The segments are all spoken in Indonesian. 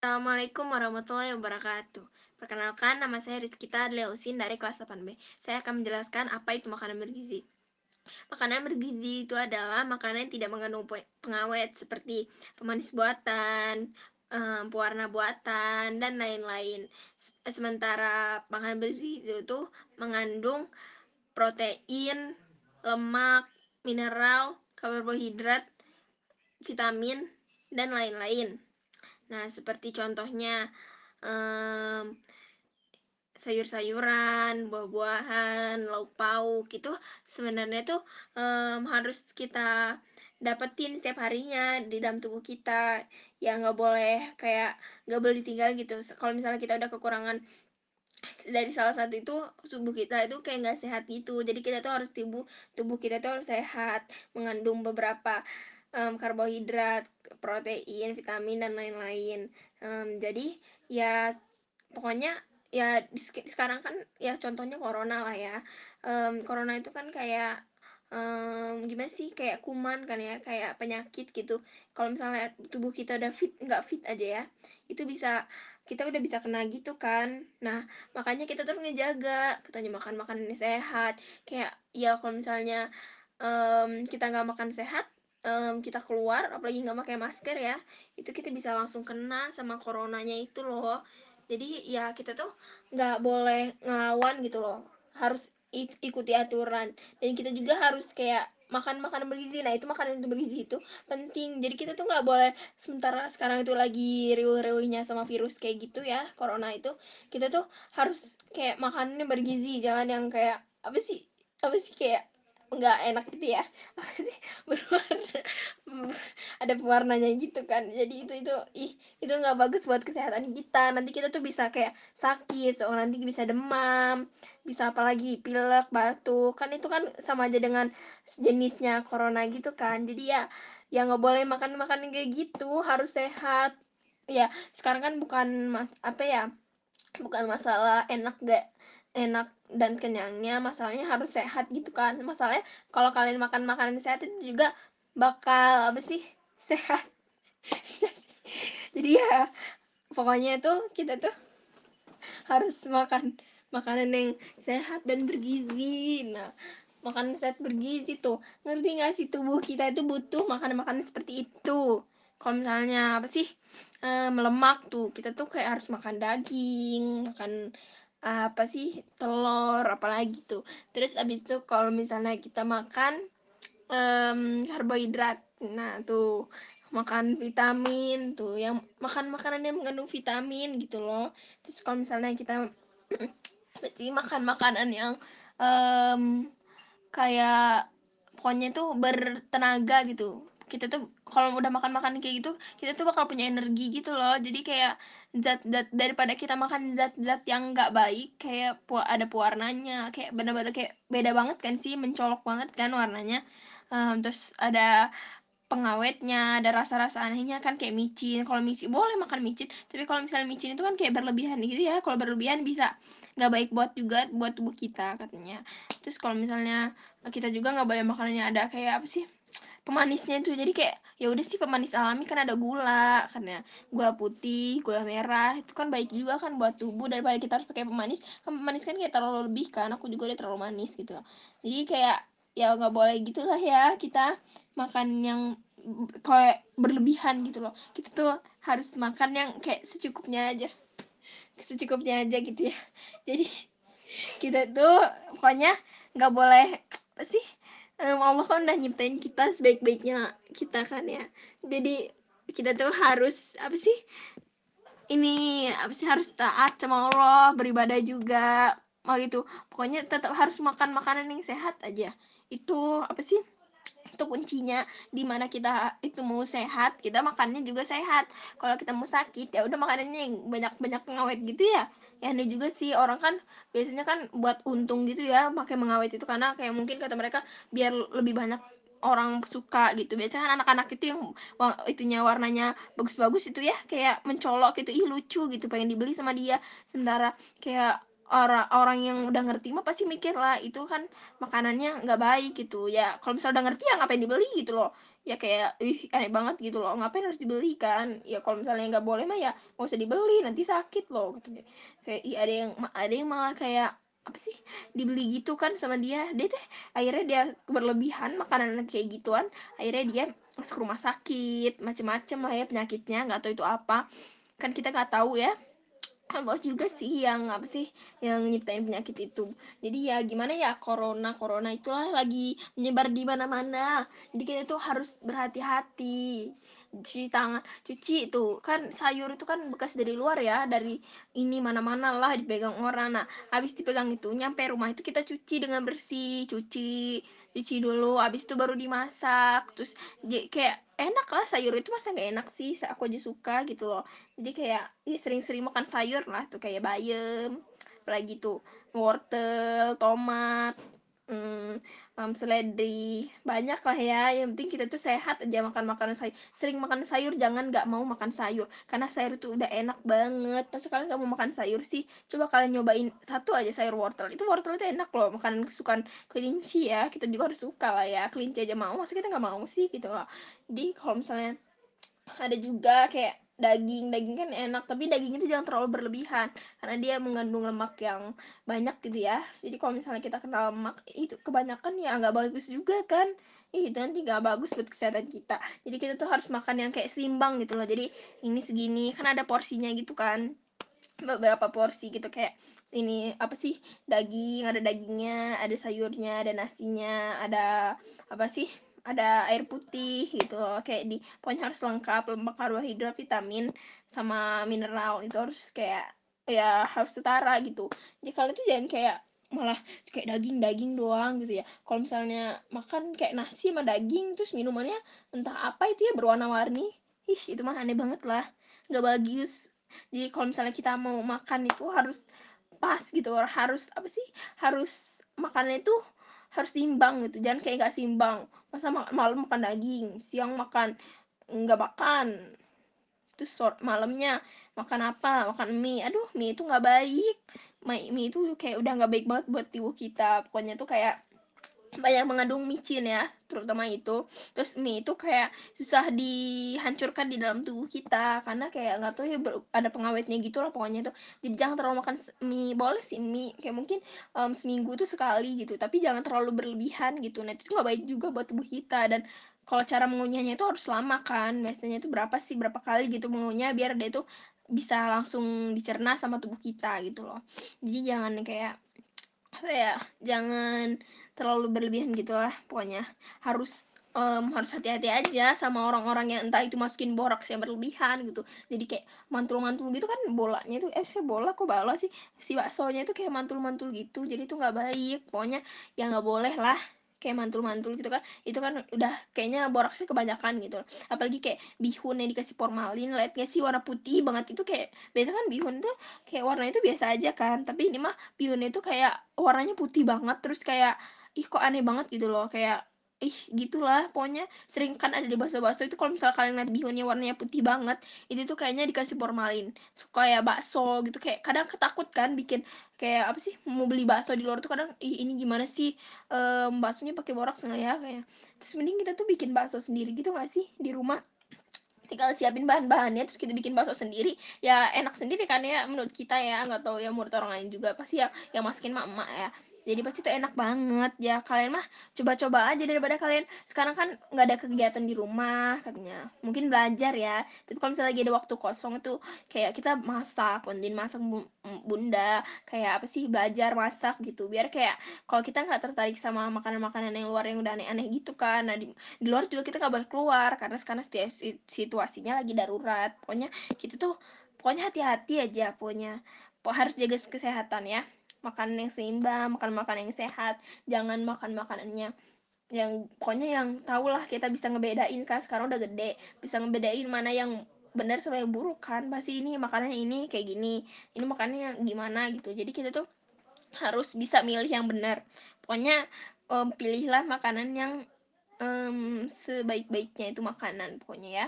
Assalamualaikum warahmatullahi wabarakatuh. Perkenalkan, nama saya Rizkita Leusin dari kelas 8B. Saya akan menjelaskan apa itu makanan bergizi. Makanan bergizi itu adalah makanan yang tidak mengandung pengawet seperti pemanis buatan, pewarna buatan, dan lain-lain. Sementara makanan bergizi itu mengandung protein, lemak, mineral, karbohidrat, vitamin, dan lain-lain. Nah, seperti contohnya um, sayur-sayuran, buah-buahan, lauk pauk itu sebenarnya tuh um, harus kita dapetin setiap harinya di dalam tubuh kita. Ya nggak boleh kayak nggak boleh ditinggal gitu. Kalau misalnya kita udah kekurangan dari salah satu itu tubuh kita itu kayak nggak sehat gitu. Jadi kita tuh harus tubuh tubuh kita tuh harus sehat mengandung beberapa um, karbohidrat, protein, vitamin dan lain-lain. Um, jadi ya pokoknya ya sekarang kan ya contohnya corona lah ya. Um, corona itu kan kayak um, gimana sih kayak kuman kan ya kayak penyakit gitu kalau misalnya tubuh kita udah fit nggak fit aja ya itu bisa kita udah bisa kena gitu kan nah makanya kita terus ngejaga katanya makan makanan sehat kayak ya kalau misalnya um, kita nggak makan sehat um, kita keluar apalagi nggak pakai masker ya itu kita bisa langsung kena sama coronanya itu loh. Jadi ya kita tuh nggak boleh ngelawan gitu loh harus ikuti aturan. Dan kita juga harus kayak makan makanan bergizi. Nah itu makanan itu bergizi itu penting. Jadi kita tuh nggak boleh sementara sekarang itu lagi riuh-riuhnya sama virus kayak gitu ya corona itu. Kita tuh harus kayak makanannya bergizi jangan yang kayak apa sih? Apa sih kayak nggak enak gitu ya. Apa sih? Berwarna. Ada pewarnanya gitu kan. Jadi itu itu ih itu nggak bagus buat kesehatan kita. Nanti kita tuh bisa kayak sakit soalnya nanti bisa demam bisa apalagi pilek batuk. Kan itu kan sama aja dengan jenisnya corona gitu kan. Jadi ya ya nggak boleh makan makan kayak gitu. Harus sehat. Ya sekarang kan bukan mas apa ya bukan masalah enak gak enak dan kenyangnya masalahnya harus sehat gitu kan. Masalahnya kalau kalian makan makanan sehat itu juga bakal apa sih sehat. Jadi ya pokoknya tuh kita tuh harus makan makanan yang sehat dan bergizi. Nah makanan sehat bergizi tuh ngerti gak sih tubuh kita itu butuh makanan-makanan seperti itu? Kalau misalnya apa sih e, melemak tuh kita tuh kayak harus makan daging makan apa sih telur apalagi tuh. Terus abis itu kalau misalnya kita makan um, karbohidrat. Nah tuh makan vitamin tuh yang makan makanan yang mengandung vitamin gitu loh. Terus kalau misalnya kita berarti makan makanan yang um, kayak pokoknya tuh bertenaga gitu kita tuh kalau udah makan makan kayak gitu kita tuh bakal punya energi gitu loh. Jadi kayak zat-zat daripada kita makan zat-zat yang nggak baik kayak pu ada pewarnanya kayak bener-bener kayak beda banget kan sih mencolok banget kan warnanya. Um, terus ada pengawetnya ada rasa-rasa anehnya kan kayak micin. Kalau micin boleh makan micin tapi kalau misalnya micin itu kan kayak berlebihan gitu ya. Kalau berlebihan bisa nggak baik buat juga buat tubuh kita katanya. Terus kalau misalnya kita juga nggak boleh makanannya ada kayak apa sih pemanisnya itu. Jadi kayak ya udah sih pemanis alami kan ada gula karena gula putih gula merah itu kan baik juga kan buat tubuh. Daripada kita harus pakai pemanis kan pemanis kan kayak terlalu lebih kan. Aku juga udah terlalu manis gitu loh. Jadi kayak ya nggak boleh gitulah ya. Kita makan yang kayak berlebihan gitu loh. Kita tuh harus makan yang kayak secukupnya aja. Secukupnya aja gitu ya. Jadi kita tuh pokoknya nggak boleh apa sih um, Allah kan udah nyiptain kita sebaik-baiknya kita kan ya. Jadi kita tuh harus apa sih ini apa sih harus taat sama Allah beribadah juga mau gitu. Pokoknya tetap harus makan makanan yang sehat aja. Itu apa sih itu kuncinya. Di mana kita itu mau sehat kita makannya juga sehat. Kalau kita mau sakit ya udah makanannya yang banyak banyak pengawet gitu ya ya aneh juga sih orang kan biasanya kan buat untung gitu ya pakai mengawet itu karena kayak mungkin kata mereka biar lebih banyak orang suka gitu. Biasanya kan anak-anak itu yang itunya warnanya bagus-bagus itu ya kayak mencolok gitu ih lucu gitu pengen dibeli sama dia. Sementara kayak orang orang yang udah ngerti mah pasti mikir lah itu kan makanannya nggak baik gitu. Ya kalau misalnya udah ngerti ya ngapain dibeli gitu loh ya kayak ih aneh banget gitu loh. Ngapain harus dibeli kan? Ya kalau misalnya nggak boleh mah ya nggak usah dibeli nanti sakit loh katanya kayak ih ada yang ada yang malah kayak apa sih dibeli gitu kan sama dia. Dia teh akhirnya dia berlebihan makanan kayak gituan akhirnya dia masuk rumah sakit macem-macem lah ya penyakitnya nggak tahu itu apa. Kan kita nggak tahu ya Allah juga sih yang apa sih yang nyiptain penyakit itu. Jadi ya gimana ya corona corona itulah lagi menyebar di mana-mana. Jadi kita tuh harus berhati-hati cuci tangan cuci itu kan sayur itu kan bekas dari luar ya dari ini mana-mana lah dipegang orang. Nah habis dipegang itu nyampe rumah itu kita cuci dengan bersih cuci cuci dulu habis itu baru dimasak. Terus kayak enak lah sayur itu masa nggak enak sih? Aku aja suka gitu loh. Jadi kayak sering-sering makan sayur lah tuh kayak bayam apalagi tuh wortel tomat hmm, um, seledri banyak lah ya. Yang penting kita tuh sehat aja makan makanan sayur sering makan sayur jangan nggak mau makan sayur. Karena sayur tuh udah enak banget. Pas kalian nggak mau makan sayur sih coba kalian nyobain satu aja sayur wortel. Itu wortel itu enak loh makan kesukaan kelinci ya. Kita juga harus suka lah ya. Kelinci aja mau masa kita nggak mau sih gitu loh. Jadi kalau misalnya ada juga kayak daging daging kan enak tapi daging itu jangan terlalu berlebihan karena dia mengandung lemak yang banyak gitu ya. Jadi kalau misalnya kita kena lemak itu kebanyakan ya nggak bagus juga kan? Ih, itu nanti nggak bagus buat kesehatan kita. Jadi kita tuh harus makan yang kayak seimbang gitu loh. Jadi ini segini kan ada porsinya gitu kan. Beberapa porsi gitu kayak ini apa sih daging ada dagingnya ada sayurnya ada nasinya ada apa sih ada air putih gitu kayak di pokoknya harus lengkap lemak karbohidrat vitamin sama mineral. Itu harus kayak ya harus setara gitu. Jadi kalian tuh jangan kayak malah kayak daging-daging doang gitu ya. Kalau misalnya makan kayak nasi sama daging terus minumannya entah apa itu ya berwarna-warni. Ih itu mah aneh banget lah. Nggak bagus. Jadi kalau misalnya kita mau makan itu harus pas gitu. Harus apa sih? Harus makannya itu harus seimbang gitu. Jangan kayak nggak seimbang. Masa malam makan daging siang makan nggak makan. Terus malamnya makan apa? Makan mie. Aduh mie itu nggak baik. Mie, mie itu kayak udah nggak baik banget buat tubuh kita. Pokoknya tuh kayak banyak mengandung micin ya terutama itu. Terus mie itu kayak susah dihancurkan di dalam tubuh kita karena kayak nggak tahu ya ada pengawetnya gitu lah pokoknya tuh jadi jangan terlalu makan mie boleh sih mie kayak mungkin um, seminggu tuh sekali gitu tapi jangan terlalu berlebihan gitu. Nah itu nggak baik juga buat tubuh kita dan kalau cara mengunyahnya itu harus lama kan. Biasanya itu berapa sih berapa kali gitu mengunyah biar dia tuh bisa langsung dicerna sama tubuh kita gitu loh. Jadi jangan kayak apa ya jangan terlalu berlebihan gitu lah pokoknya. Harus um, harus hati-hati aja sama orang-orang yang entah itu masukin boraks yang berlebihan gitu. Jadi kayak mantul-mantul gitu kan bolanya itu eh sih bola kok bola sih? Si baksonya itu kayak mantul-mantul gitu jadi itu nggak baik. Pokoknya ya nggak boleh lah kayak mantul-mantul gitu kan. Itu kan udah kayaknya boraksnya kebanyakan gitu. Apalagi kayak bihun yang dikasih formalin lihat gak sih warna putih banget itu kayak biasa kan bihun tuh kayak warna itu biasa aja kan. Tapi ini mah bihunnya itu kayak warnanya putih banget terus kayak ih kok aneh banget gitu loh. Kayak ih gitulah pokoknya sering kan ada di bakso-bakso itu kalau misalnya kalian lihat bihunnya warnanya putih banget itu tuh kayaknya dikasih formalin. Suka ya bakso gitu kayak kadang ketakut kan bikin kayak apa sih mau beli bakso di luar tuh kadang ih ini gimana sih? Um, baksonya pakai boraks nggak ya? Kayak terus mending kita tuh bikin bakso sendiri gitu nggak sih di rumah? Tinggal siapin bahan-bahannya terus kita bikin bakso sendiri. Ya enak sendiri kan ya menurut kita ya nggak tahu ya menurut orang lain juga. Pasti ya yang masukin mak-mak ya jadi pasti itu enak banget. Ya kalian mah coba-coba aja daripada kalian sekarang kan nggak ada kegiatan di rumah katanya. Mungkin belajar ya. Tapi kalau misalnya lagi ada waktu kosong itu kayak kita masak bantuin masak bunda kayak apa sih belajar masak gitu. Biar kayak kalau kita nggak tertarik sama makanan-makanan yang luar yang udah aneh-aneh gitu kan. Nah di, di luar juga kita nggak boleh keluar karena sekarang situasinya lagi darurat. Pokoknya kita tuh pokoknya hati-hati aja pokoknya. Harus jaga kesehatan ya makanan yang seimbang makan makanan yang sehat jangan makan makanannya yang pokoknya yang tau lah kita bisa ngebedain kan sekarang udah gede bisa ngebedain mana yang benar sama yang buruk kan pasti ini makanannya ini kayak gini ini makanannya gimana gitu. Jadi kita tuh harus bisa milih yang benar pokoknya um, pilihlah makanan yang um, sebaik-baiknya itu makanan pokoknya ya.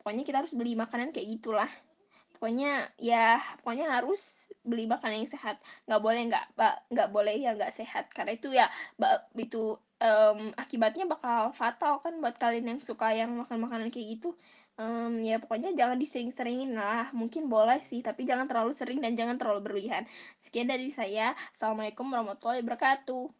Pokoknya kita harus beli makanan kayak gitulah pokoknya ya pokoknya harus beli makanan yang sehat. Nggak boleh nggak nggak boleh ya nggak sehat. Karena itu ya itu mmm, akibatnya bakal fatal kan buat kalian yang suka yang makan makanan kayak gitu, mmm, ya pokoknya jangan disering-seringin lah, mungkin boleh sih tapi jangan terlalu sering dan jangan terlalu berlebihan. Sekian dari saya, assalamualaikum warahmatullahi wabarakatuh.